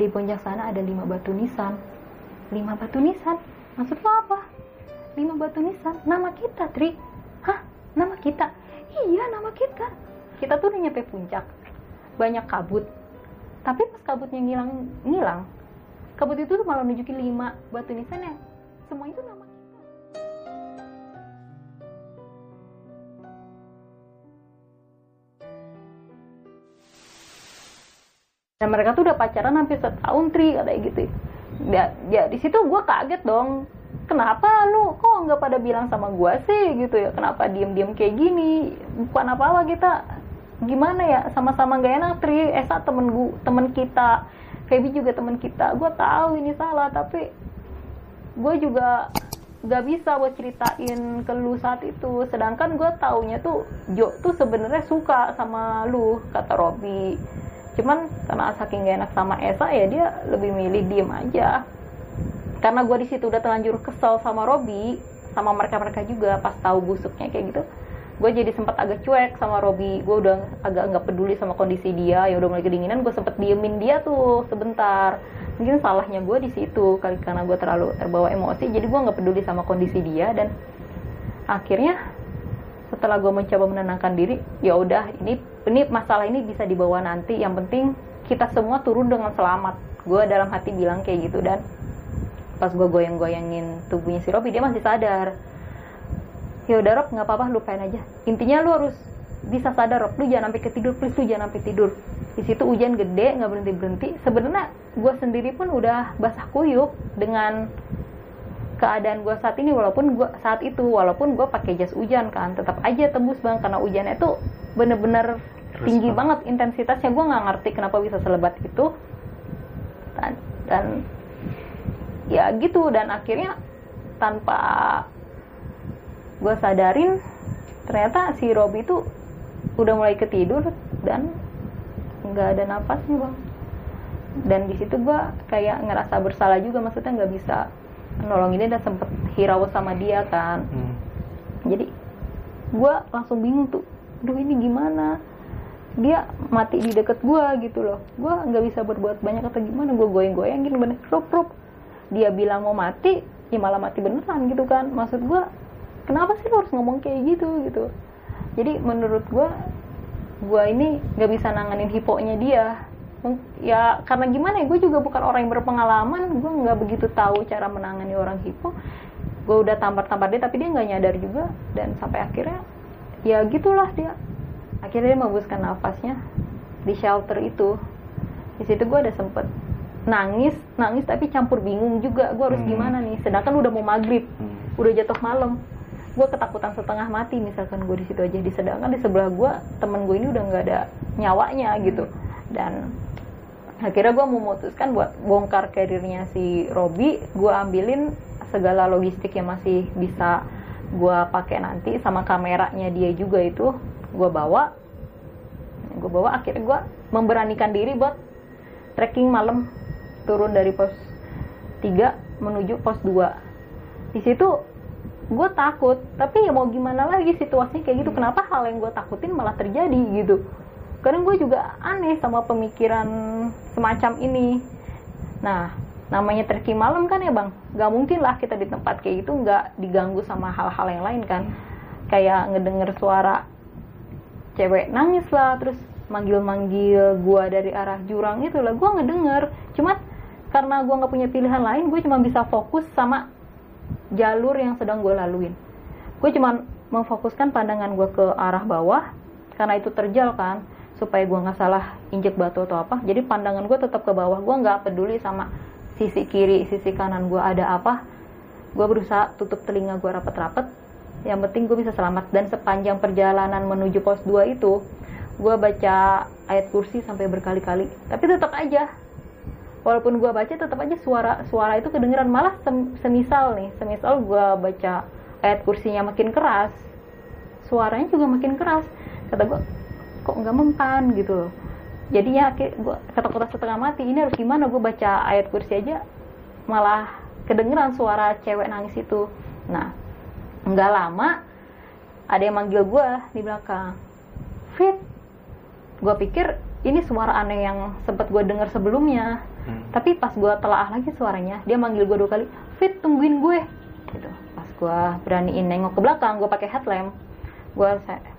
di puncak sana ada lima batu nisan. Lima batu nisan? Maksud lo apa? Lima batu nisan? Nama kita Tri. Hah? Nama kita? Iya nama kita. Kita tuh udah nyampe puncak. Banyak kabut. Tapi pas kabutnya ngilang ngilang kabut itu tuh malah nunjukin lima batu nisan ya semua itu nama mereka tuh udah pacaran hampir setahun tri kayak gitu. Ya, ya di situ gue kaget dong. Kenapa lu kok nggak pada bilang sama gue sih gitu ya? Kenapa diem diem kayak gini? Bukan apa apa kita gimana ya? Sama-sama gak enak tri. Esa temen gue temen kita. Feby juga temen kita. Gue tahu ini salah tapi gue juga gak bisa buat ceritain ke lu saat itu. Sedangkan gue taunya tuh Jo tuh sebenarnya suka sama lu kata Robi cuman karena saking gak enak sama Esa ya dia lebih milih diem aja. Karena gue di situ udah terlanjur kesel sama Robi sama mereka mereka juga pas tahu busuknya kayak gitu. Gue jadi sempat agak cuek sama Robi. Gue udah agak nggak peduli sama kondisi dia. Ya udah mulai kedinginan gue sempet diemin dia tuh sebentar. Mungkin salahnya gue di situ kali karena gue terlalu terbawa emosi. Jadi gue nggak peduli sama kondisi dia dan akhirnya setelah gue mencoba menenangkan diri ya udah ini ini masalah ini bisa dibawa nanti. Yang penting kita semua turun dengan selamat. Gue dalam hati bilang kayak gitu dan pas gue goyang-goyangin tubuhnya si Robi dia masih sadar. Ya udah Rob nggak apa-apa lupain aja. Intinya lu harus bisa sadar Rob. Lu jangan sampai ketidur please lu jangan sampai tidur. Di situ hujan gede nggak berhenti berhenti sebenarnya gue sendiri pun udah basah kuyup dengan keadaan gue saat ini walaupun gue saat itu walaupun gue pakai jas hujan kan tetap aja tembus bang karena hujannya tuh bener-bener tinggi banget intensitasnya. Gue nggak ngerti kenapa bisa selebat itu. Dan, dan ya gitu dan akhirnya tanpa gue sadarin ternyata si Robi itu udah mulai ketidur dan nggak ada nafasnya bang. Dan di situ gue kayak ngerasa bersalah juga maksudnya nggak bisa nolonginnya dan sempet hirau sama dia kan. Hmm. jadi gue langsung bingung tuh duh ini gimana? Dia mati di deket gue gitu loh. Gue nggak bisa berbuat banyak atau gimana gue goyang-goyang gini bener rup rup. Dia bilang mau mati ya malah mati beneran gitu kan. Maksud gue kenapa sih lo harus ngomong kayak gitu gitu? Jadi menurut gue gue ini nggak bisa nanganin hiponya dia ya karena gimana ya gue juga bukan orang yang berpengalaman gue nggak begitu tahu cara menangani orang hipo. Gue udah tampar-tampar dia tapi dia nggak nyadar juga. Dan sampai akhirnya ya gitulah dia. Akhirnya dia membuskan nafasnya di shelter itu. Di situ gue ada sempet nangis nangis tapi campur bingung juga. Gue harus hmm. gimana nih? Sedangkan udah mau maghrib hmm. udah jatuh malam gue ketakutan setengah mati misalkan gue di situ aja. Disedangkan di sebelah gue temen gue ini udah nggak ada nyawanya gitu. Dan akhirnya gue memutuskan buat bongkar karirnya si Robi. Gue ambilin segala logistik yang masih bisa gue pakai nanti sama kameranya dia juga itu gue bawa. Gue bawa akhirnya gue memberanikan diri buat trekking malam turun dari pos 3 menuju pos 2 di situ gue takut tapi ya mau gimana lagi situasinya kayak gitu? Hmm. kenapa hal yang gue takutin malah terjadi gitu? Karena gue juga aneh sama pemikiran semacam ini. Nah namanya terki malam kan ya bang? Gak mungkin lah kita di tempat kayak gitu nggak diganggu sama hal-hal yang lain kan? Kayak ngedenger suara cewek nangis lah terus manggil-manggil gue dari arah jurang itu lah. Gue ngedenger cuman karena gue nggak punya pilihan lain gue cuma bisa fokus sama jalur yang sedang gue laluin. Gue cuma memfokuskan pandangan gue ke arah bawah karena itu terjal kan supaya gue nggak salah injek batu atau apa. Jadi pandangan gue tetap ke bawah. Gue nggak peduli sama sisi kiri sisi kanan gue ada apa. Gue berusaha tutup telinga gue rapet-rapet. Yang penting gue bisa selamat. Dan sepanjang perjalanan menuju pos 2 itu gue baca ayat kursi sampai berkali-kali. Tapi tetap aja walaupun gue baca tetap aja suara suara itu kedengeran. Malah sem, semisal nih semisal gue baca ayat kursinya makin keras suaranya juga makin keras. Kata gue kok nggak mempan? gitu loh. Jadinya gue ketakutan setengah mati ini harus gimana? Gue baca ayat kursi aja malah kedengeran suara cewek nangis itu. Nah nggak lama ada yang manggil gue di belakang. Fit gue pikir ini suara aneh yang sempat gue dengar sebelumnya Hmm. tapi pas gue telaah lagi suaranya dia manggil gue dua kali fit tungguin gue. Gitu. Pas gue beraniin nengok ke belakang gue pakai headlamp gue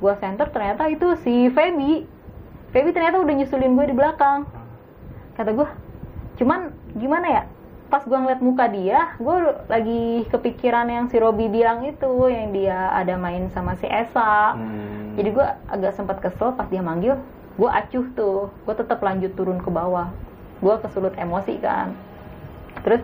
gua center ternyata itu si Feby. Feby ternyata udah nyusulin gue di belakang. Kata gue cuman gimana ya pas gue ngeliat muka dia gue lagi kepikiran yang si Robi bilang itu yang dia ada main sama si Esa. Hmm. jadi gue agak sempat kesel pas dia manggil gue acuh tuh. Gue tetap lanjut turun ke bawah gue kesulut emosi kan. Terus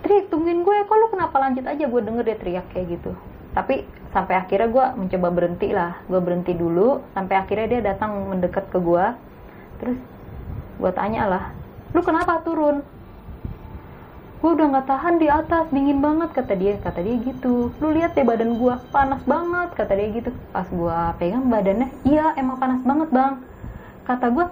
Tri tungguin gue kok lu kenapa lanjut aja? Gue denger dia teriak kayak gitu. Tapi sampai akhirnya gue mencoba berhenti lah. Gue berhenti dulu sampai akhirnya dia datang mendekat ke gue terus gue tanya lah lu kenapa turun? Gue udah nggak tahan di atas dingin banget kata dia. Kata dia gitu. Lu lihat deh badan gue panas banget kata dia gitu. Pas gue pegang badannya iya emang panas banget bang. Kata gue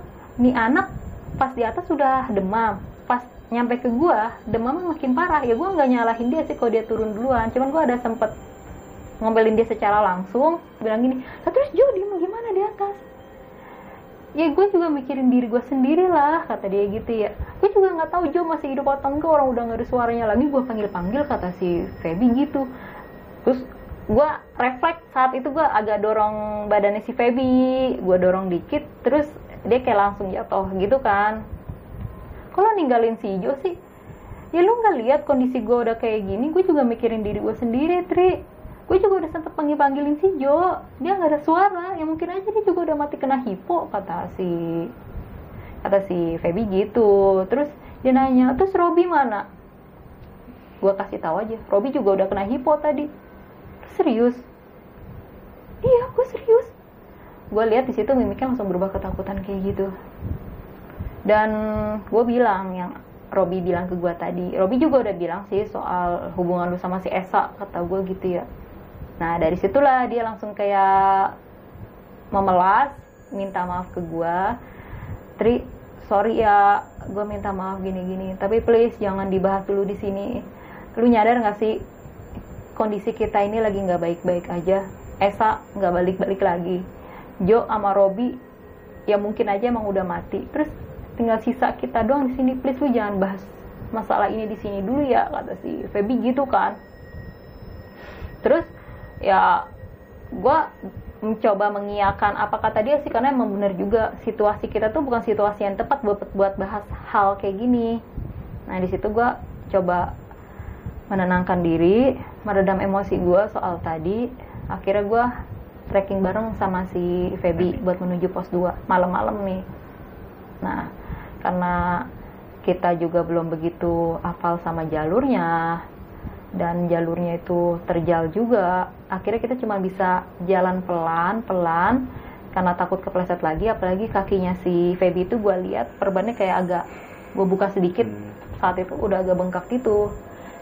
nih anak pas di atas sudah demam. Pas nyampe ke gue demamnya makin parah. Ya gue nggak nyalahin dia sih kalau dia turun duluan. Cuman gue ada sempet ngomelin dia secara langsung. Bilang gini "Lah, terus Jo dia gimana di atas? Ya gue juga mikirin diri gue sendiri lah kata dia gitu ya. Gue juga nggak tahu Jo masih hidup atau enggak. Orang udah nggak ada suaranya lagi gue panggil panggil kata si Feby gitu. Terus gue refleks saat itu gue agak dorong badannya si Feby gue dorong dikit. Terus dia kayak langsung jatuh gitu kan. Kalau ninggalin si Jo sih? Ya lu nggak lihat kondisi gue udah kayak gini gue juga mikirin diri gue sendiri Tri. Gue juga udah sempet panggil panggilin si Jo. Dia nggak ada suara ya mungkin aja dia juga udah mati kena hipo kata si kata si Feby gitu. Terus dia nanya terus Robi mana? Gue kasih tahu aja Robi juga udah kena hipo tadi. Serius? Iya gue serius gue lihat di situ mimiknya langsung berubah ketakutan kayak gitu. Dan gue bilang yang Robi bilang ke gue tadi Robi juga udah bilang sih soal hubungan lu sama si Esa kata gue gitu ya. Nah dari situlah dia langsung kayak memelas minta maaf ke gue Tri sorry ya gue minta maaf gini-gini tapi please jangan dibahas dulu di sini. Lu nyadar nggak sih kondisi kita ini lagi nggak baik-baik aja? Esa nggak balik-balik lagi Jo sama Robi ya mungkin aja emang udah mati. Terus tinggal sisa kita doang di sini. Please lu jangan bahas masalah ini di sini dulu ya kata si Feby gitu kan. Terus ya gue mencoba mengiyakan apa kata dia sih karena emang bener juga. Situasi kita tuh bukan situasi yang tepat buat buat bahas hal kayak gini. Nah di situ gue coba menenangkan diri meredam emosi gue soal tadi. Akhirnya gue trekking bareng sama si Feby buat menuju pos 2 malam-malam nih. Nah karena kita juga belum begitu hafal sama jalurnya dan jalurnya itu terjal juga akhirnya kita cuma bisa jalan pelan pelan karena takut kepleset lagi apalagi kakinya si Feby itu gue lihat perbannya kayak agak gue buka sedikit Hmm. saat itu udah agak bengkak gitu.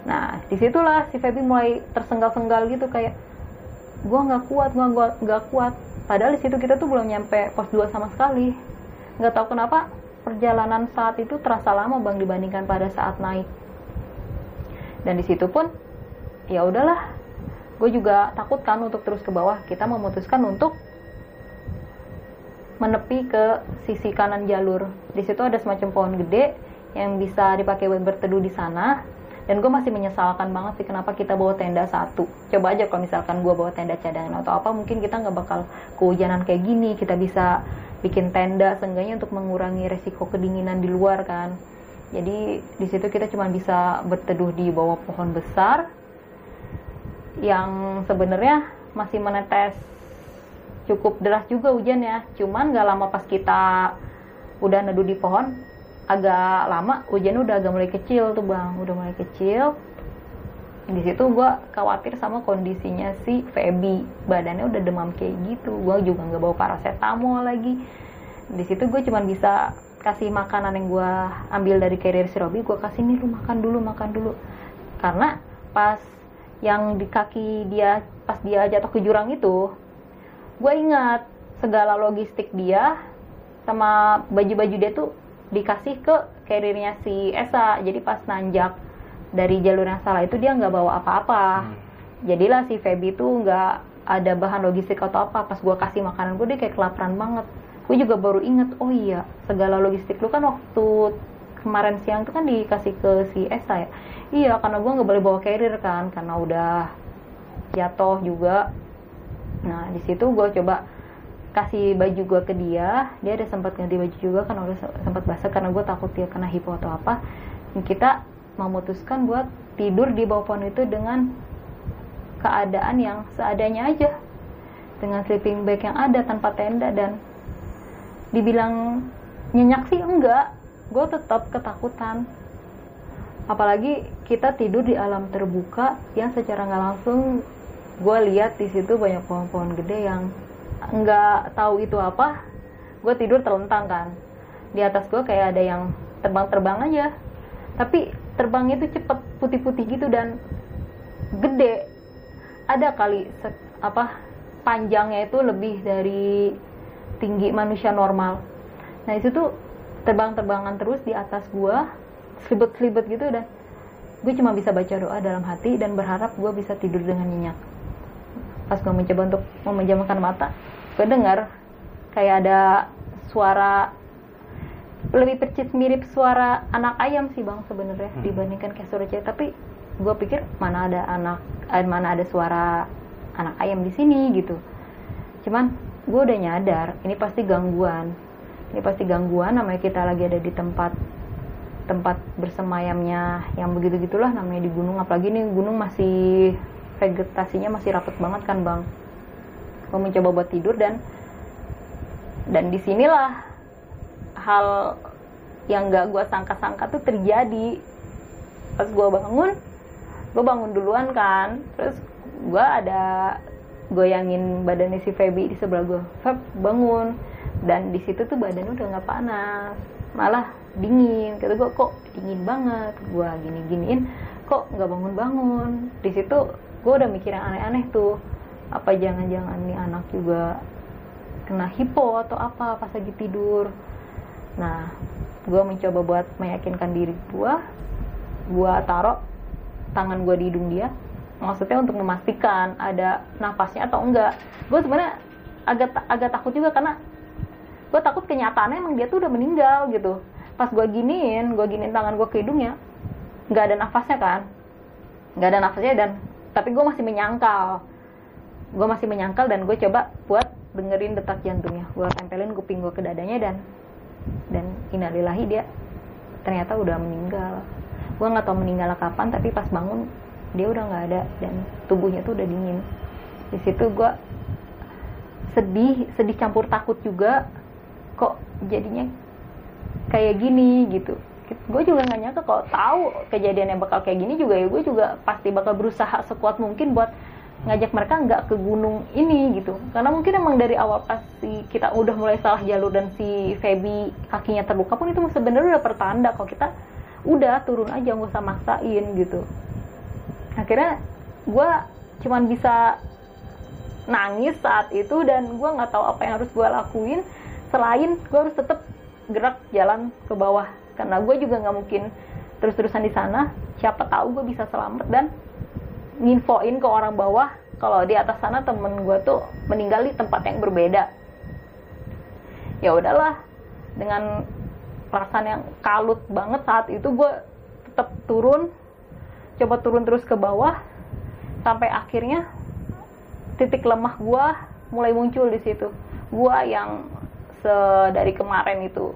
Nah di situlah si Feby mulai tersenggal-senggal gitu kayak gue nggak kuat gue nggak kuat. Padahal di situ kita tuh belum nyampe pos 2 sama sekali. Nggak tahu kenapa perjalanan saat itu terasa lama bang dibandingkan pada saat naik. Dan di situ pun ya udahlah. Gue juga takut kan untuk terus ke bawah. Kita memutuskan untuk menepi ke sisi kanan jalur. Di situ ada semacam pohon gede yang bisa dipakai buat berteduh di sana dan gue masih menyesalkan banget sih kenapa kita bawa tenda satu. Coba aja kalau misalkan gue bawa tenda cadangan atau apa mungkin kita nggak bakal kehujanan kayak gini. Kita bisa bikin tenda seenggaknya untuk mengurangi resiko kedinginan di luar kan. Jadi di situ kita cuma bisa berteduh di bawah pohon besar yang sebenarnya masih menetes. Cukup deras juga hujan ya. Cuman gak lama pas kita udah neduh di pohon agak lama hujan udah agak mulai kecil tuh bang. Udah mulai kecil. Di situ gue khawatir sama kondisinya si Feby. Badannya udah demam kayak gitu. Gue juga nggak bawa paracetamol lagi. Di situ gue cuman bisa kasih makanan yang gue ambil dari carrier si Robi gue kasih nih lu makan dulu makan dulu. Karena pas yang di kaki dia pas dia jatuh ke jurang itu gue ingat segala logistik dia sama baju-baju dia tuh dikasih ke carriernya si Esa. Jadi pas nanjak dari jalur yang salah itu dia nggak bawa apa-apa. Hmm. jadilah si Feby tuh nggak ada bahan logistik atau apa. Pas gue kasih makanan gue dia kayak kelaparan banget. Gue juga baru inget oh iya segala logistik lu kan waktu kemarin siang tuh kan dikasih ke si Esa ya? Iya karena gue nggak boleh bawa carrier kan karena udah jatuh juga. Nah di situ gue coba kasih baju gue ke dia dia ada sempat ganti baju juga kan udah sempat basah karena gue takut dia kena hipo atau apa. Dan kita memutuskan buat tidur di bawah pohon itu dengan keadaan yang seadanya aja. Dengan sleeping bag yang ada tanpa tenda dan dibilang nyenyak sih enggak. Gue tetap ketakutan. Apalagi kita tidur di alam terbuka yang secara nggak langsung gue lihat di situ banyak pohon-pohon gede yang nggak tahu itu apa gue tidur terlentang kan. Di atas gue kayak ada yang terbang-terbang aja. Tapi terbangnya itu cepet putih-putih gitu dan gede. Ada kali apa panjangnya itu lebih dari tinggi manusia normal. Nah itu tuh terbang-terbangan terus di atas gue selibet-selibet gitu dan gue cuma bisa baca doa dalam hati dan berharap gue bisa tidur dengan nyenyak pas gue mencoba untuk memejamkan mata gue dengar kayak ada suara lebih percis mirip suara anak ayam sih bang sebenarnya hmm. dibandingkan kayak suara cewek. Tapi gue pikir mana ada anak eh, mana ada suara anak ayam di sini gitu. Cuman gue udah nyadar ini pasti gangguan. Ini pasti gangguan namanya kita lagi ada di tempat tempat bersemayamnya yang begitu gitulah namanya di gunung. Apalagi nih gunung masih vegetasinya masih rapet banget kan bang? Gue mencoba buat tidur dan dan di sinilah hal yang gak gue sangka-sangka tuh terjadi. Pas gue bangun gue bangun duluan kan. Terus gue ada goyangin badannya si Feby di sebelah gue Feb bangun. Dan di situ tuh badannya udah nggak panas. Malah dingin. Kata gue kok dingin banget? Gue gini giniin kok nggak bangun bangun di situ gue udah mikir yang aneh-aneh tuh. Apa jangan-jangan nih anak juga kena hipo atau apa pas lagi tidur. Nah gue mencoba buat meyakinkan diri gue gue taruh tangan gue di hidung dia. Maksudnya untuk memastikan ada nafasnya atau enggak. Gue sebenarnya agak agak takut juga karena gue takut kenyataannya emang dia tuh udah meninggal gitu. Pas gue giniin gue giniin tangan gue ke hidungnya nggak ada nafasnya kan? Nggak ada nafasnya dan tapi gue masih menyangkal. Gue masih menyangkal dan gue coba buat dengerin detak jantungnya. Gue tempelin kuping gue ke dadanya dan dan inalilahi dia ternyata udah meninggal. Gue nggak tahu meninggal kapan tapi pas bangun dia udah nggak ada dan tubuhnya tuh udah dingin. Di situ gue sedih sedih campur takut juga. Kok jadinya kayak gini gitu gue juga nggak nyangka kalau tahu kejadiannya bakal kayak gini juga ya. Gue juga pasti bakal berusaha sekuat mungkin buat ngajak mereka nggak ke gunung ini gitu. Karena mungkin emang dari awal pasti kita udah mulai salah jalur dan si Feby kakinya terluka pun itu sebenarnya udah pertanda kalau kita udah turun aja nggak usah maksain gitu. Akhirnya gue cuman bisa nangis saat itu dan gue nggak tahu apa yang harus gue lakuin. Selain gue harus tetap gerak jalan ke bawah karena gue juga nggak mungkin terus-terusan di sana. Siapa tahu gue bisa selamat dan nginfoin ke orang bawah kalau di atas sana temen gue tuh meninggal di tempat yang berbeda. Ya udahlah dengan perasaan yang kalut banget saat itu gue tetap turun coba turun terus ke bawah sampai akhirnya titik lemah gue mulai muncul di situ. Gue yang dari kemarin itu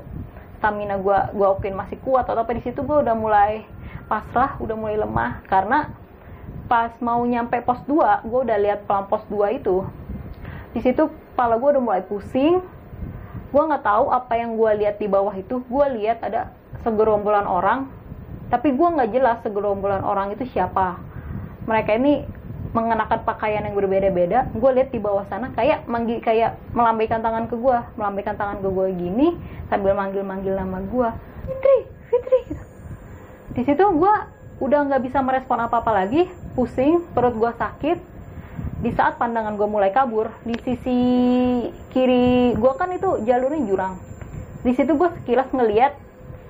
stamina gue gue akuin masih kuat atau apa di situ gue udah mulai pasrah udah mulai lemah. Karena pas mau nyampe pos 2 gue udah lihat pelan pos 2 itu. Di situ kepala gue udah mulai pusing. Gue nggak tahu apa yang gue lihat di bawah itu. Gue lihat ada segerombolan orang. Tapi gue nggak jelas segerombolan orang itu siapa. Mereka ini mengenakan pakaian yang berbeda-beda gue lihat di bawah sana kayak manggil kayak melambaikan tangan ke gue melambaikan tangan ke gue gini sambil manggil-manggil nama gue Fitri Fitri gitu. Di situ gue udah nggak bisa merespon apa-apa lagi pusing perut gue sakit. Di saat pandangan gue mulai kabur di sisi kiri gue kan itu jalurnya jurang. Di situ gue sekilas ngeliat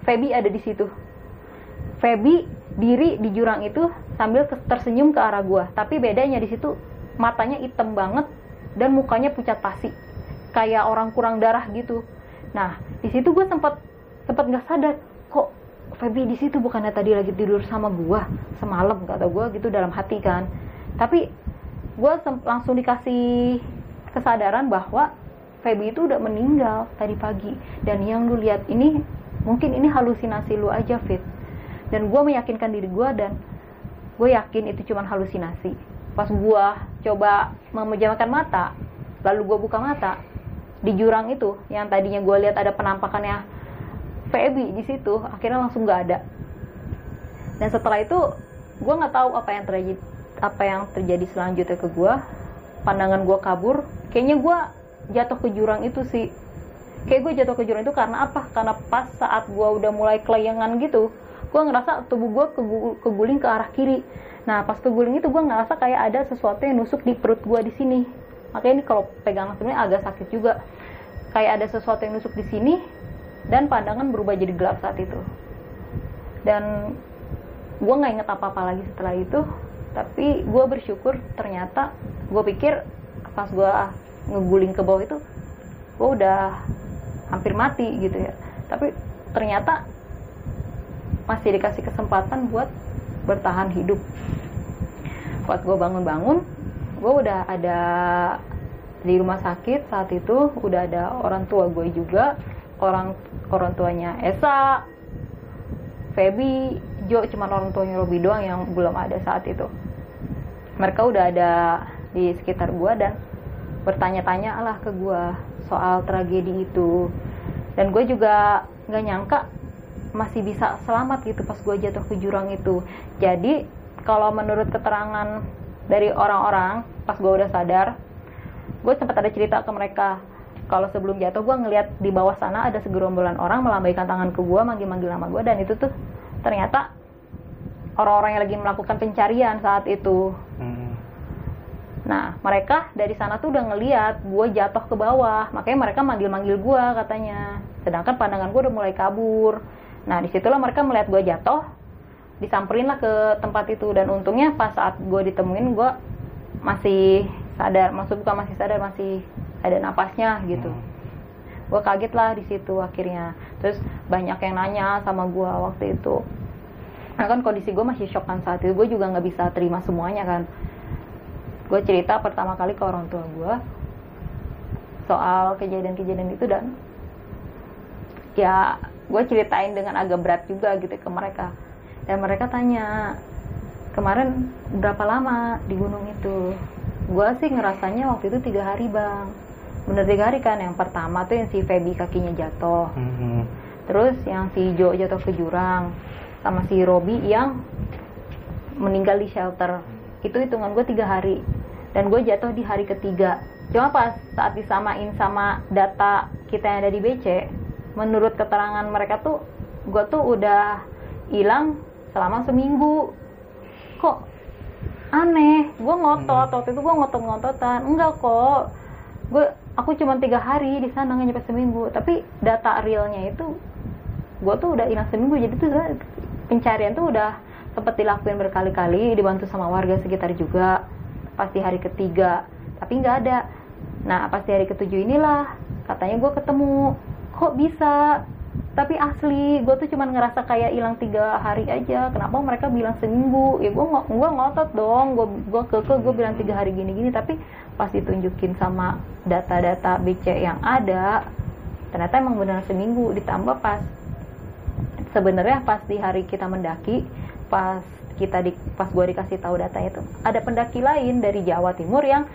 Feby ada di situ. Feby diri di jurang itu sambil tersenyum ke arah gua. Tapi bedanya di situ matanya hitam banget dan mukanya pucat pasi. Kayak orang kurang darah gitu. Nah di situ gue sempat sempat nggak sadar kok Feby di situ? Bukannya tadi lagi tidur sama gua? Semalam kata gua gitu dalam hati kan. Tapi gua langsung dikasih kesadaran bahwa Feby itu udah meninggal tadi pagi. Dan yang lu lihat ini mungkin ini halusinasi lu aja Fit dan gue meyakinkan diri gue dan gue yakin itu cuma halusinasi. Pas gue coba memejamkan mata lalu gue buka mata di jurang itu yang tadinya gue lihat ada penampakannya Feby di situ akhirnya langsung gak ada. Dan setelah itu gue nggak tahu apa yang terjadi apa yang terjadi selanjutnya ke gue pandangan gue kabur. Kayaknya gue jatuh ke jurang itu sih. Kayak gue jatuh ke jurang itu karena apa? Karena pas saat gue udah mulai kelayangan gitu gue ngerasa tubuh gue keguling ke arah kiri. Nah pas keguling itu gue ngerasa kayak ada sesuatu yang nusuk di perut gue di sini. Makanya ini kalau pegang sebenarnya agak sakit juga. Kayak ada sesuatu yang nusuk di sini dan pandangan berubah jadi gelap saat itu. Dan gue nggak inget apa apa lagi setelah itu tapi gue bersyukur ternyata gue pikir pas gue ngeguling ke bawah itu gue udah hampir mati gitu ya. Tapi ternyata masih dikasih kesempatan buat bertahan hidup. Buat gue bangun-bangun gue udah ada di rumah sakit saat itu udah ada orang tua gue juga orang orang tuanya Esa Feby Jo cuma orang tuanya Robi doang yang belum ada saat itu. Mereka udah ada di sekitar gue dan bertanya-tanya lah ke gue soal tragedi itu. Dan gue juga nggak nyangka masih bisa selamat gitu pas gue jatuh ke jurang itu. Jadi kalau menurut keterangan dari orang-orang pas gue udah sadar gue sempat ada cerita ke mereka. Kalau sebelum jatuh gue ngeliat di bawah sana ada segerombolan orang melambaikan tangan ke gue manggil-manggil nama gue dan itu tuh ternyata orang-orang yang lagi melakukan pencarian saat itu. Hmm. Nah, mereka dari sana tuh udah ngeliat gue jatuh ke bawah, makanya mereka manggil-manggil gue katanya. Sedangkan pandangan gue udah mulai kabur. Nah, di situlah mereka melihat gue jatuh, disamperin lah ke tempat itu. Dan untungnya pas saat gue ditemuin, gue masih sadar, maksud bukan masih sadar, masih ada napasnya gitu. Hmm. Gue kaget lah di situ akhirnya. Terus banyak yang nanya sama gue waktu itu. Nah kan kondisi gue masih shock kan saat itu, gue juga nggak bisa terima semuanya kan gue cerita pertama kali ke orang tua gue soal kejadian-kejadian itu dan ya gue ceritain dengan agak berat juga gitu ke mereka. Dan mereka tanya kemarin berapa lama di gunung itu? Gue sih ngerasanya waktu itu tiga hari bang. Bener tiga hari kan yang pertama tuh yang si Feby kakinya jatuh. Mm-hmm. terus yang si Jo jatuh ke jurang sama si Robi yang meninggal di shelter. Itu hitungan gue tiga hari. Dan gue jatuh di hari ketiga. Cuma pas saat disamain sama data kita yang ada di BC menurut keterangan mereka tuh gue tuh udah hilang selama seminggu. Kok aneh? Gue ngotot. Hmm. waktu itu gue ngotot ngototan enggak kok. Gue aku cuma tiga hari di sana nggak nyampe seminggu. Tapi data realnya itu gue tuh udah hilang seminggu. Jadi tuh pencarian tuh udah sempat dilakuin berkali-kali dibantu sama warga sekitar juga. Pasti hari ketiga tapi nggak ada. Nah pasti hari ketujuh inilah katanya gue ketemu kok bisa? Tapi asli gue tuh cuman ngerasa kayak hilang tiga hari aja. Kenapa mereka bilang seminggu? Ya gue ng gue ngotot dong. Gue gue keke gue bilang tiga hari gini gini tapi pas ditunjukin sama data-data BC yang ada ternyata emang benar seminggu. Ditambah pas sebenarnya pas di hari kita mendaki pas kita di pas gue dikasih tahu data itu ada pendaki lain dari Jawa Timur yang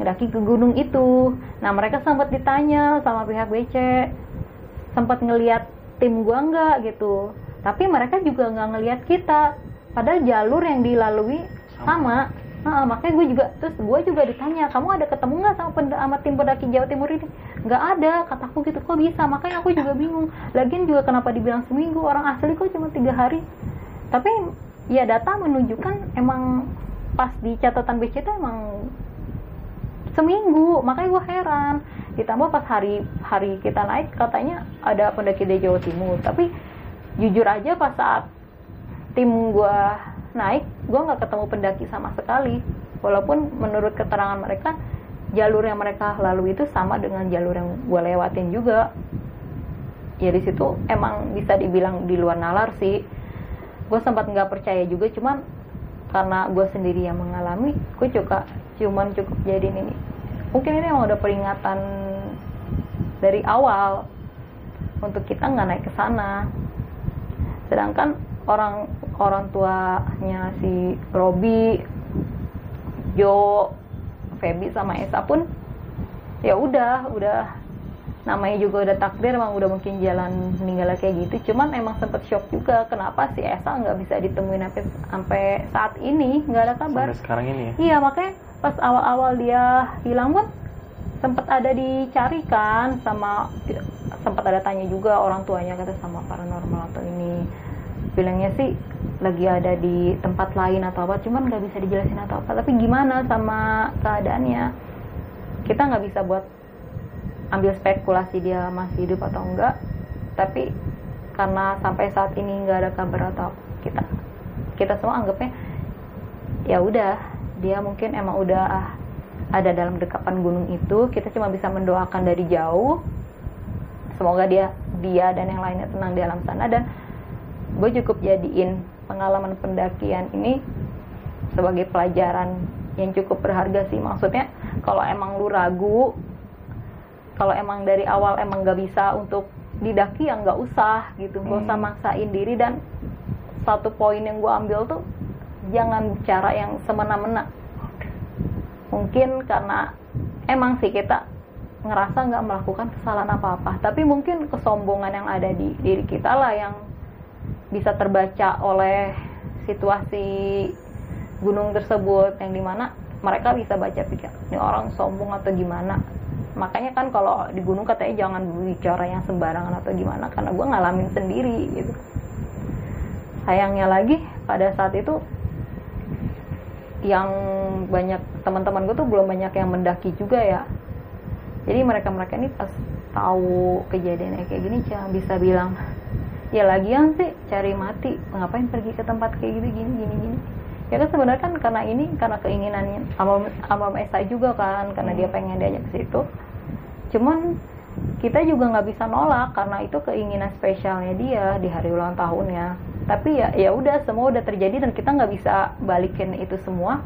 mendaki ke gunung itu. Nah mereka sempat ditanya sama pihak BC sempat ngeliat tim gue nggak gitu. Tapi mereka juga nggak ngeliat kita. Padahal jalur yang dilalui sama, sama. Nah, makanya gue juga terus gue juga ditanya kamu ada ketemu nggak sama, sama tim pendaki Jawa Timur ini? Nggak ada kataku gitu. Kok bisa? Makanya aku juga bingung. Lagian juga kenapa dibilang seminggu? Orang asli kok cuma tiga hari. Tapi ya data menunjukkan emang pas di catatan BC itu emang seminggu. Makanya gue heran. Ditambah pas hari hari kita naik katanya ada pendaki dari Jawa Timur. Tapi jujur aja pas saat tim gue naik gue nggak ketemu pendaki sama sekali. Walaupun menurut keterangan mereka jalur yang mereka lalui itu sama dengan jalur yang gue lewatin juga. Ya di situ emang bisa dibilang di luar nalar sih. Gue sempat nggak percaya juga cuman karena gue sendiri yang mengalami gue juga cuman cukup jadi ini mungkin ini emang udah peringatan dari awal untuk kita nggak naik ke sana. Sedangkan orang orang tuanya si Robi Jo Feby sama Esa pun ya udah udah namanya juga udah takdir emang udah mungkin jalan meninggal kayak gitu. Cuman emang sempet shock juga kenapa si Esa nggak bisa ditemuin sampai sampai saat ini? Nggak ada kabar. Sampai sekarang ini ya? Iya makanya pas awal-awal dia hilang pun sempet ada dicari kan sama sempat ada tanya juga orang tuanya kata sama paranormal atau ini. Bilangnya sih lagi ada di tempat lain atau apa cuman nggak bisa dijelasin atau apa. Tapi gimana sama keadaannya? Kita nggak bisa buat ambil spekulasi dia masih hidup atau enggak. Tapi karena sampai saat ini nggak ada kabar atau kita kita semua anggapnya ya udah dia mungkin emang udah ada dalam dekapan gunung itu. Kita cuma bisa mendoakan dari jauh. Semoga dia dia dan yang lainnya tenang di alam sana. Dan gue cukup jadiin pengalaman pendakian ini sebagai pelajaran yang cukup berharga sih. Maksudnya kalau emang lu ragu kalau emang dari awal emang gak bisa untuk didaki ya nggak usah gitu. Nggak usah Hmm. maksain diri. Dan satu poin yang gue ambil tuh jangan bicara yang semena-mena. Mungkin karena emang sih kita ngerasa nggak melakukan kesalahan apa-apa. Tapi mungkin kesombongan yang ada di diri kita lah yang bisa terbaca oleh situasi gunung tersebut yang di mana mereka bisa baca pikir ini orang sombong atau gimana? Makanya kan kalau di gunung katanya jangan bicara yang sembarangan atau gimana karena gue ngalamin sendiri gitu. Sayangnya lagi pada saat itu yang banyak teman-teman gue tuh belum banyak yang mendaki juga ya. Jadi mereka-mereka ini pas tahu kejadiannya kayak gini cuma bisa bilang ya lagian sih cari mati ngapain pergi ke tempat kayak gitu gini gini gini? Ya kan sebenarnya kan karena ini karena keinginannya sama sama Esa juga kan karena dia pengen diajak ke situ. Cuman kita juga nggak bisa nolak karena itu keinginan spesialnya dia di hari ulang tahunnya. Tapi ya ya udah semua udah terjadi dan kita nggak bisa balikin itu semua.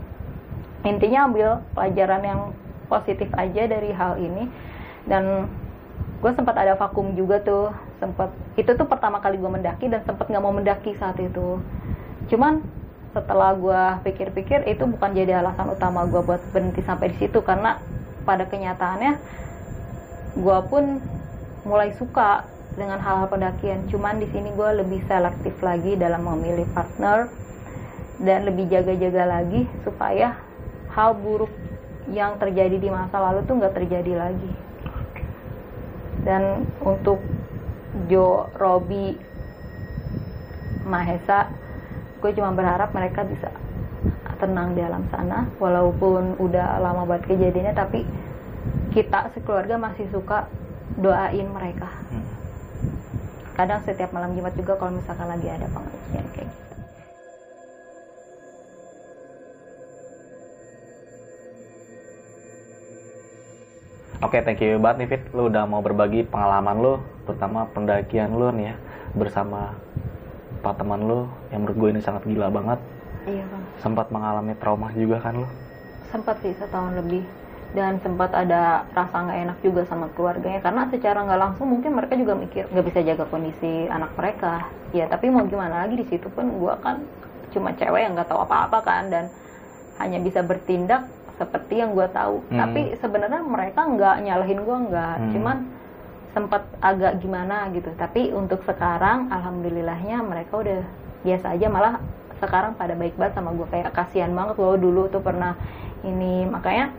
Intinya ambil pelajaran yang positif aja dari hal ini. Dan gue sempat ada vakum juga tuh sempat itu tuh pertama kali gue mendaki dan sempat nggak mau mendaki saat itu. Cuman setelah gue pikir-pikir itu bukan jadi alasan utama gue buat berhenti sampai di situ karena pada kenyataannya gue pun mulai suka dengan hal-hal pendakian. Cuman di sini gue lebih selektif lagi dalam memilih partner dan lebih jaga-jaga lagi supaya hal buruk yang terjadi di masa lalu tuh nggak terjadi lagi. Dan untuk Jo, Robi, Mahesa gue cuma berharap mereka bisa tenang di alam sana. Walaupun udah lama banget kejadiannya tapi kita sekeluarga masih suka doain mereka Hmm. kadang setiap malam Jumat juga kalau misalkan lagi ada pengajian kayak gitu Oke, thank you banget nih Fit. Lu udah mau berbagi pengalaman lu, terutama pendakian lu nih ya, bersama empat teman lu yang menurut gue ini sangat gila banget. iya bang Sempat mengalami trauma juga kan lu? sempat sih setahun lebih dan sempat ada rasa nggak enak juga sama keluarganya. Karena secara nggak langsung mungkin mereka juga mikir nggak bisa jaga kondisi anak mereka. Ya tapi mau gimana lagi di situ pun gue kan cuma cewek yang nggak tahu apa-apa kan dan hanya bisa bertindak seperti yang gue tahu. Hmm. tapi sebenarnya mereka nggak nyalahin gue nggak. Hmm. cuman sempat agak gimana gitu. Tapi untuk sekarang alhamdulillahnya mereka udah biasa aja. Malah sekarang pada baik banget sama gue kayak kasihan banget loh dulu tuh pernah ini. Makanya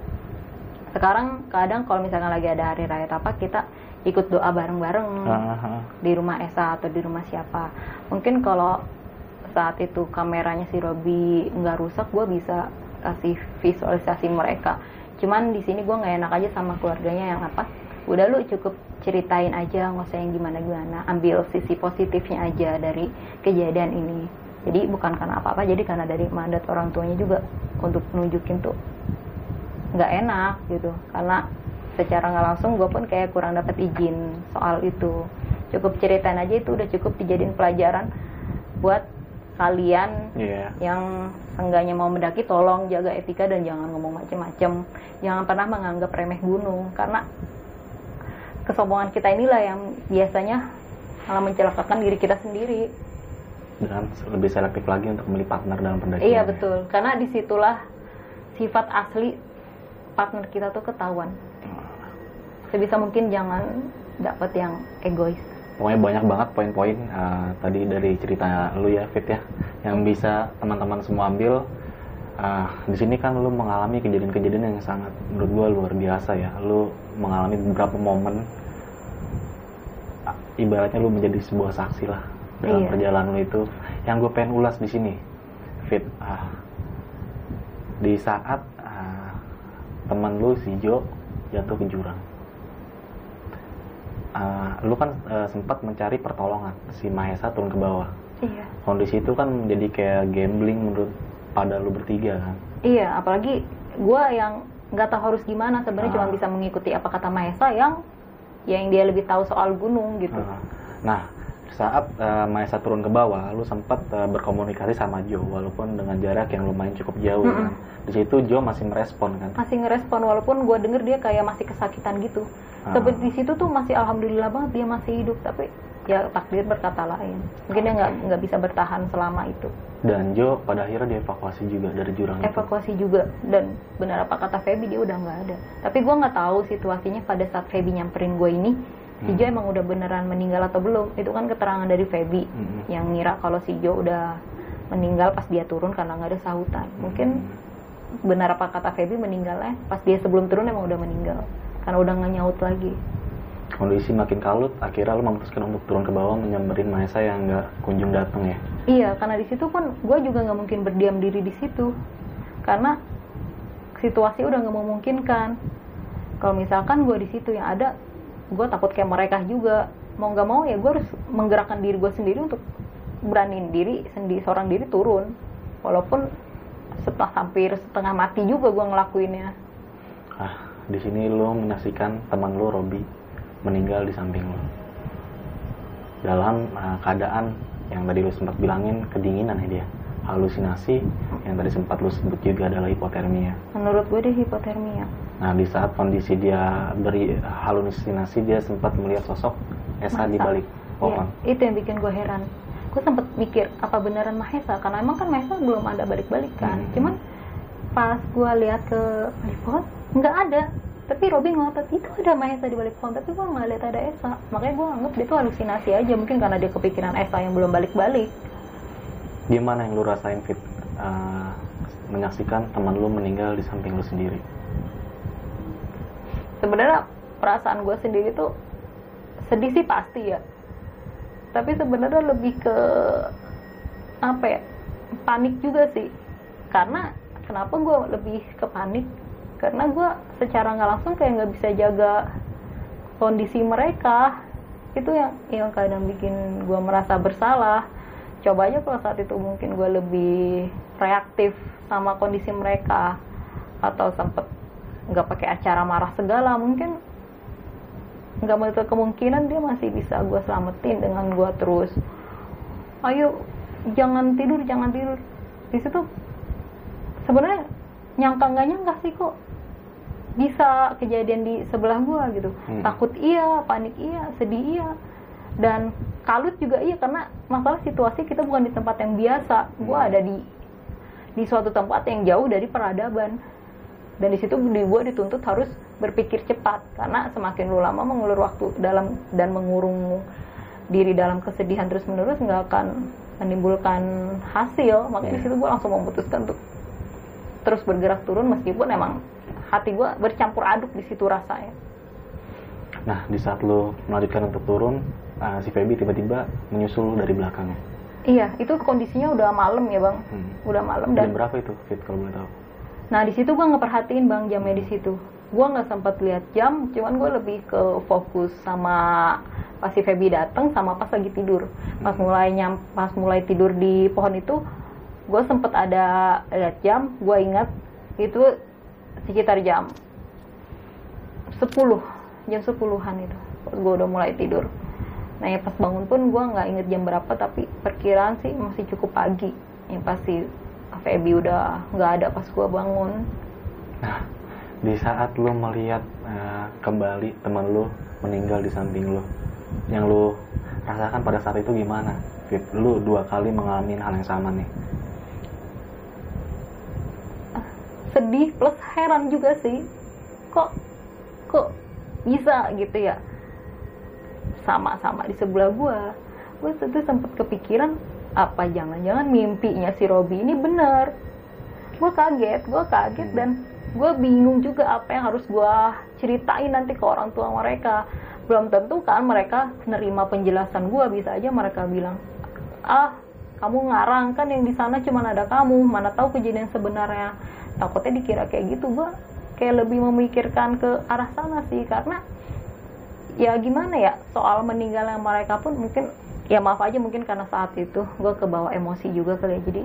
sekarang kadang kalau misalkan lagi ada hari raya apa kita ikut doa bareng-bareng. Di rumah Esa atau di rumah siapa. Mungkin kalau saat itu kameranya si Robi nggak rusak gue bisa kasih visualisasi mereka. Cuman di sini gue nggak enak aja sama keluarganya yang apa udah lu cukup ceritain aja nggak usah yang gimana gimana ambil sisi positifnya aja dari kejadian ini. Jadi bukan karena apa apa jadi karena dari mandat orang tuanya juga untuk nunjukin tuh nggak enak gitu. Karena secara nggak langsung gue pun kayak kurang dapat izin soal itu. Cukup ceritain aja itu udah cukup dijadiin pelajaran buat kalian Iya. yang seenggaknya mau mendaki tolong jaga etika dan jangan ngomong macem-macem. Jangan pernah menganggap remeh gunung. Karena kesombongan kita inilah yang biasanya malah mencelakakan diri kita sendiri. Dan lebih selektif lagi untuk memilih partner dalam pendakian. iya betul. Karena di situlah sifat asli partner kita tuh ketahuan sebisa mungkin jangan dapat yang egois Pokoknya banyak banget poin-poin uh, tadi dari cerita lu ya Fit ya, yang bisa teman-teman semua ambil. Uh, di sini kan lu mengalami kejadian-kejadian yang sangat menurut gua luar biasa ya. Lu mengalami beberapa momen, uh, ibaratnya lu menjadi sebuah saksi lah dalam Iya. perjalanan lu itu. Yang gue pengen ulas di sini, Fit. ah, di saat teman lu si Jo jatuh ke jurang. Ah, lu kan eh, sempat mencari pertolongan. Si Mahesa turun ke bawah. Iya. Kondisi itu kan menjadi kayak gambling menurut pada lu bertiga kan? Iya apalagi gua yang nggak tahu harus gimana. Sebenarnya Ah. cuma bisa mengikuti apa kata Mahesa yang yang dia lebih tahu soal gunung gitu. Ah. nah saat eh, Mahesa turun ke bawah lu sempat eh, berkomunikasi sama Jo walaupun dengan jarak yang lumayan cukup jauh Mm-mm. kan. Di situ Jo masih merespon kan? Masih ngerespon walaupun gua denger dia kayak masih kesakitan gitu. Ah. tapi di situ tuh masih alhamdulillah banget dia masih hidup tapi ya takdir berkata lain. Mungkin dia nggak nggak bisa bertahan selama itu. Dan Jo pada akhirnya dievakuasi juga dari jurang itu. Evakuasi juga. Dan benar apa kata Feby dia udah nggak ada. Tapi gua nggak tahu situasinya pada saat Feby nyamperin gue ini si Hmm. Jo emang udah beneran meninggal atau belum itu kan keterangan dari Feby Mm-mm. yang ngira kalau si Jo udah meninggal pas dia turun karena nggak ada sahutan mungkin benar apa kata Feby meninggalnya pas dia sebelum turun emang udah meninggal karena udah nggak nyaut lagi kondisi makin kalut akhirnya lu memutuskan untuk turun ke bawah menyamperin Mahesa yang nggak kunjung datang ya Iya, karena di situ pun gue juga nggak mungkin berdiam diri di situ, karena situasi udah nggak memungkinkan. Kalau misalkan gue di situ yang ada, gue takut kayak mereka juga. Mau nggak mau ya gue harus menggerakkan diri gue sendiri untuk beraniin diri sendiri seorang diri turun, walaupun setelah hampir setengah mati juga gue ngelakuinnya. Ah, di sini lu menyaksikan teman lu Robi meninggal di samping lu. Dalam ah, keadaan yang tadi lu sempat bilangin kedinginan ya dia. Halusinasi yang tadi sempat lu sebut juga adalah hipotermia. Menurut gue dia hipotermia. Nah, di saat kondisi dia beri halusinasi dia sempat melihat sosok Esa di balik Iya, pohon. itu yang bikin gue heran. Gue sempet mikir apa beneran Mahesa karena emang kan Mahesa belum ada balik-balik kan. Hmm. Cuman pas gue lihat ke balik pohon nggak ada. Tapi Robin ngotot itu ada Mahesa di balik pohon tapi gue nggak lihat ada Esa. Makanya gue anggap dia tuh halusinasi aja mungkin karena dia kepikiran Esa yang belum balik-balik. Di mana yang lu rasain fit Ah, menyaksikan teman lu meninggal di samping lu sendiri? Sebenarnya perasaan gue sendiri tuh sedih sih pasti ya. Tapi sebenarnya lebih ke apa ya panik juga sih. Karena kenapa gue lebih ke panik? Karena gue secara nggak langsung kayak nggak bisa jaga kondisi mereka. Itu yang yang kadang bikin gue merasa bersalah. Coba aja kalau saat itu mungkin gue lebih reaktif sama kondisi mereka atau sempet nggak pakai acara marah segala mungkin nggak menutup kemungkinan dia masih bisa gue selamatin dengan gue terus. Ayo jangan tidur jangan tidur. Di situ sebenarnya nyangka nggak nyangka sih kok bisa kejadian di sebelah gue gitu. Hmm. takut iya panik iya sedih iya dan kalut juga iya karena masalah situasi kita bukan di tempat yang biasa. Gue Hmm. ada di di suatu tempat yang jauh dari peradaban dan di situ di gue dituntut harus berpikir cepat karena semakin lu lama mengulur waktu dalam dan mengurung diri dalam kesedihan terus menerus nggak akan menimbulkan hasil makanya di Iya. situ gue langsung memutuskan untuk terus bergerak turun meskipun emang hati gue bercampur aduk di situ rasanya Nah, di saat lu melanjutkan untuk turun, ah, si Feby tiba-tiba menyusul dari belakang. iya itu kondisinya udah malam ya bang Hmm. udah malam Jam dan berapa itu, Fit, kalau boleh tahu? Nah di situ gue ngeperhatiin bang jamnya di situ. Gue nggak sempat lihat jam, cuman gue lebih ke fokus sama pas si Feby datang sama pas lagi tidur. Pas mulai nyam, pas mulai tidur di pohon itu, gue sempet ada lihat jam. Gue ingat itu sekitar jam 10 jam 10-an itu. Gue udah mulai tidur. nah ya pas bangun pun gue nggak inget jam berapa tapi perkiraan sih masih cukup pagi yang pasti Feby udah nggak ada pas gue bangun Nah, di saat lu melihat eh, kembali teman lu meninggal di samping lu, yang lu rasakan pada saat itu gimana? Fit, lu dua kali mengalami hal yang sama nih. sedih plus heran juga sih kok kok bisa gitu ya sama-sama di sebelah gua gue itu sempet kepikiran apa jangan-jangan mimpinya si Robi ini bener gue kaget gue kaget dan gue bingung juga apa yang harus gue ceritain nanti ke orang tua mereka. Belum tentu kan mereka nerima penjelasan gue bisa aja mereka bilang ah kamu ngarang kan yang di sana cuma ada kamu mana tahu kejadian sebenarnya. Takutnya dikira kayak gitu. Gue kayak lebih memikirkan ke arah sana sih karena ya gimana ya soal meninggalnya mereka pun mungkin ya maaf aja mungkin karena saat itu gue kebawa emosi juga kali ya. Jadi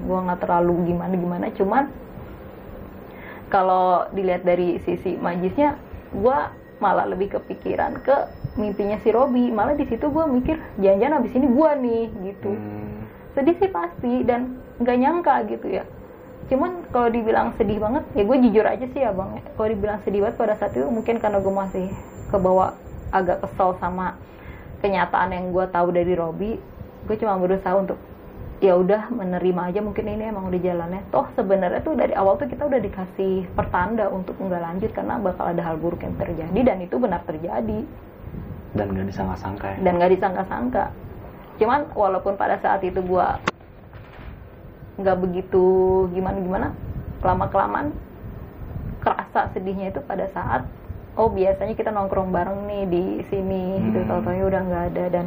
gue nggak terlalu gimana gimana. Cuman kalau dilihat dari sisi majisnya gue malah lebih kepikiran ke mimpinya si Robi. Malah di situ gue mikir jangan-jangan abis ini gue nih gitu. Hmm, sedih sih pasti dan nggak nyangka gitu ya. Cuman kalau dibilang sedih banget ya gue jujur aja sih ya bang kalau dibilang sedih banget pada saat itu mungkin karena gue masih kebawa agak kesel sama kenyataan yang gue tahu dari Robi gue cuma berusaha untuk ya udah menerima aja mungkin ini emang udah jalannya. Toh sebenarnya tuh dari awal tuh kita udah dikasih pertanda untuk nggak lanjut karena bakal ada hal buruk yang terjadi dan itu benar terjadi. Dan gak disangka-sangka ya. dan nggak disangka-sangka. Cuman walaupun pada saat itu gua nggak begitu gimana gimana lama kelamaan kerasa sedihnya itu pada saat oh biasanya kita nongkrong bareng nih di sini gitu. Hmm. tau-taunya udah nggak ada. Dan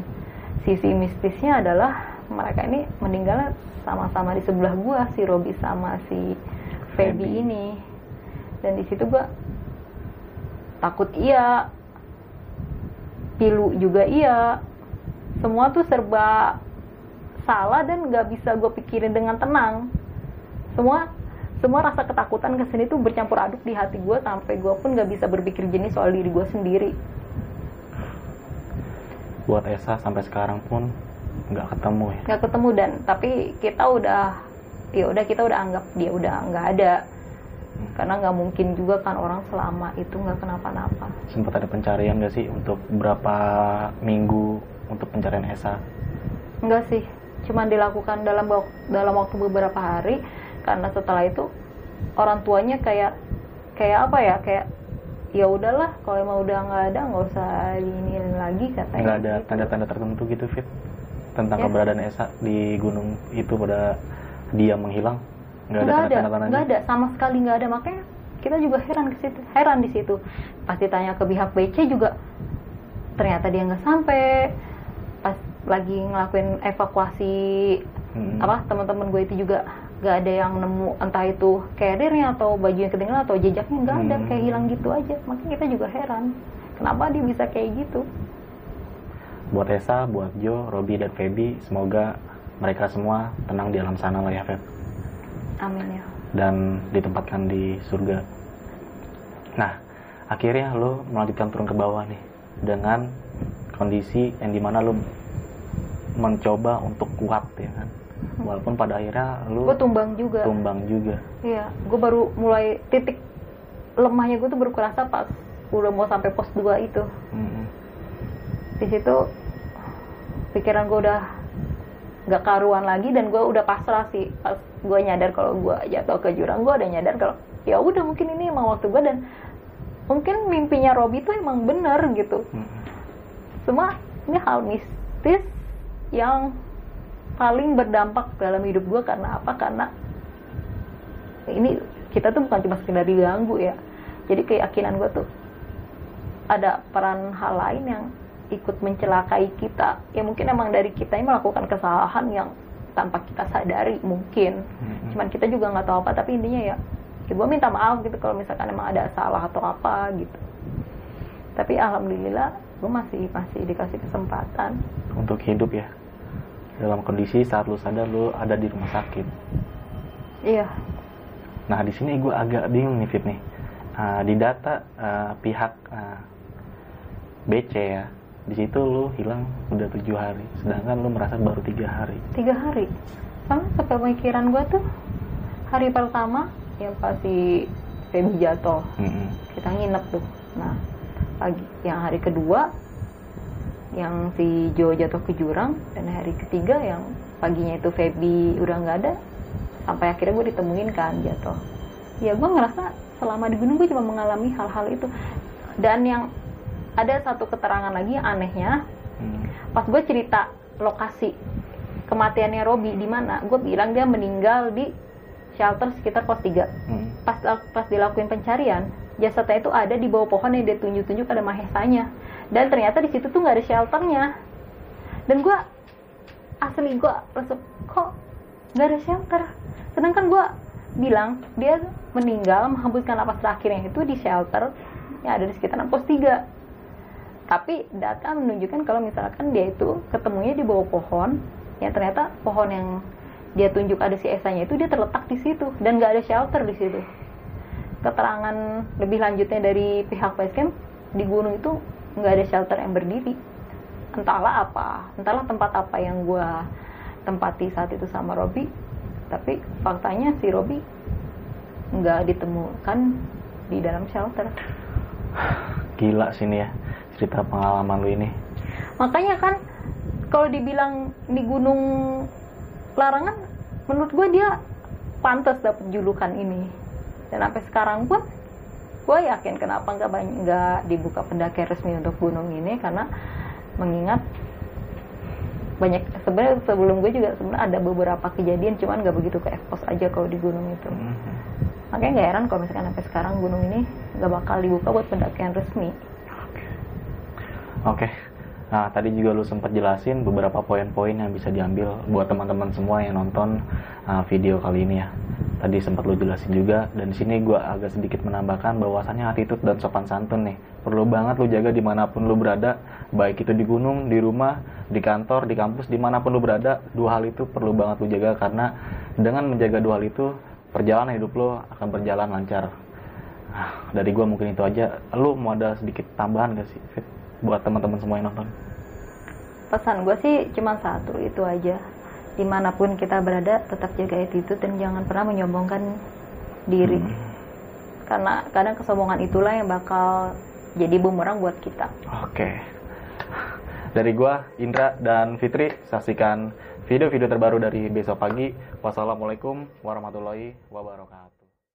sisi mistisnya adalah mereka ini meninggalnya sama-sama di sebelah gua si Robi sama si Feby Feby. ini. Dan di situ gua takut iya pilu juga iya. Semua tuh serba salah dan nggak bisa gue pikirin dengan tenang. Semua semua rasa ketakutan ke sini tuh bercampur aduk di hati gue sampai gue pun nggak bisa berpikir jenis soal diri gue sendiri Buat Esa sampai sekarang pun nggak ketemu ya. nggak ketemu dan tapi kita udah ya udah kita udah anggap dia udah nggak ada karena nggak mungkin juga kan orang selama itu nggak kenapa-napa Sempat ada pencarian gak sih untuk berapa minggu untuk pencarian Esa? Enggak sih, cuman dilakukan dalam dalam waktu beberapa hari karena setelah itu orang tuanya kayak kayak apa ya kayak ya udahlah kalau emang udah nggak ada nggak usah ini lagi katanya Nggak ada gitu. tanda-tanda tertentu gitu Fit tentang Ya. keberadaan Esa di gunung itu pada dia menghilang? Nggak ada nggak ada nggak ada sama sekali nggak ada makanya kita juga heran ke situ heran di situ pasti tanya ke pihak BC juga ternyata dia nggak sampai pas lagi ngelakuin evakuasi Hmm. apa teman-teman gue itu juga nggak ada yang nemu entah itu carriernya atau baju yang ketinggalan atau jejaknya nggak ada Hmm. kayak hilang gitu aja makanya kita juga heran kenapa dia bisa kayak gitu Buat Esa, buat Jo, Robi dan Feby, semoga mereka semua tenang di alam sana lah ya Feb. amin ya dan ditempatkan di surga. Nah, akhirnya lo melanjutkan turun ke bawah nih dengan kondisi yang di mana lo mencoba untuk kuat ya kan. Walaupun pada akhirnya lo gue tumbang juga tumbang juga. iya gue baru mulai titik lemahnya gue tuh baru kerasa pas udah mau sampai pos 2 itu Mm-mm. di situ pikiran gue udah nggak karuan lagi dan gue udah pasrah sih pas gue nyadar kalau gue jatuh ke jurang gue udah nyadar kalau ya udah mungkin ini emang waktu gue dan mungkin mimpinya Robi tuh emang bener gitu Mm-mm. semua ini hal mistis yang paling berdampak dalam hidup gue karena apa? Karena ini kita tuh bukan cuma sekedar diganggu ya. Jadi keyakinan gue tuh ada peran hal lain yang ikut mencelakai kita. Ya mungkin emang dari kita yang melakukan kesalahan yang tanpa kita sadari mungkin. Mm-mm. cuman kita juga nggak tahu apa tapi intinya ya, ya gue minta maaf gitu kalau misalkan emang ada salah atau apa gitu. Tapi alhamdulillah gue masih masih dikasih kesempatan. Untuk hidup ya. Dalam kondisi saat lo sadar lo ada di rumah sakit. iya Nah di sini gue agak bingung nih Fit nih. Ah, di data ah, pihak ah, BC ya di situ lu hilang udah tujuh hari sedangkan lu merasa baru tiga hari tiga hari sama sepemikiran gue tuh hari pertama yang pasti Feby jatuh Mm-mm. kita nginep tuh nah pagi yang hari kedua yang si Jo jatuh ke jurang dan hari ketiga yang paginya itu Feby udah nggak ada sampai akhirnya gue ditemuin kan jatuh ya gue ngerasa selama di gunung gue cuma mengalami hal-hal itu dan yang ada satu keterangan lagi yang anehnya Hmm. pas gue cerita lokasi kematiannya Robi di mana gue bilang dia meninggal di shelter sekitar pos 3 Hmm. pas pas dilakuin pencarian jasadnya itu ada di bawah pohon yang dia tunjuk-tunjuk ada mahesanya dan ternyata di situ tuh nggak ada shelternya. Dan gue asli gue resep kok nggak ada shelter? Sedangkan gue bilang dia meninggal menghembuskan napas terakhirnya itu di shelter yang ada di sekitaran pos 3 tapi data menunjukkan kalau misalkan dia itu ketemunya di bawah pohon ya ternyata pohon yang dia tunjuk ada si Esanya itu dia terletak di situ dan nggak ada shelter di situ. Keterangan lebih lanjutnya dari pihak base camp di gunung itu nggak ada shelter yang berdiri. Entahlah apa. Entahlah tempat apa yang gua tempati saat itu sama Robi. Tapi faktanya si Robi nggak ditemukan di dalam shelter. Gila sini ya cerita pengalaman lu ini. Makanya kan kalau dibilang di gunung larangan menurut gue dia pantas dapat julukan ini. Dan sampai sekarang pun gue yakin kenapa nggak banyak nggak dibuka pendakian resmi untuk gunung ini karena mengingat banyak sebenarnya sebelum gue juga sebenarnya ada beberapa kejadian cuman nggak begitu ke expose aja kalau di gunung itu Mhm. makanya nggak heran kalau misalkan sampai sekarang gunung ini nggak bakal dibuka buat pendakian resmi Oke. Nah, tadi juga lu sempat jelasin beberapa poin-poin yang bisa diambil buat teman-teman semua yang nonton uh, video kali ini ya. Tadi sempat lu jelasin juga dan di sini gua agak sedikit menambahkan bahwasannya attitude dan sopan santun nih perlu banget lu jaga di mana pun lu berada, baik itu di gunung, di rumah, di kantor, di kampus, di mana pun lu berada, dua hal itu perlu banget lu jaga karena dengan menjaga dua hal itu perjalanan hidup lu akan berjalan lancar. Ah, dari gua mungkin itu aja. Lu mau ada sedikit tambahan gak sih? Buat teman-teman semua yang nonton? pesan gue sih cuma satu itu aja di mana pun kita berada tetap jaga attitude dan jangan pernah menyombongkan diri Hmm. karena kadang kesombongan itulah yang bakal jadi bumerang buat kita Oke. Dari gua Indra dan Fitri saksikan video-video terbaru dari besok pagi. Wassalamualaikum warahmatullahi wabarakatuh.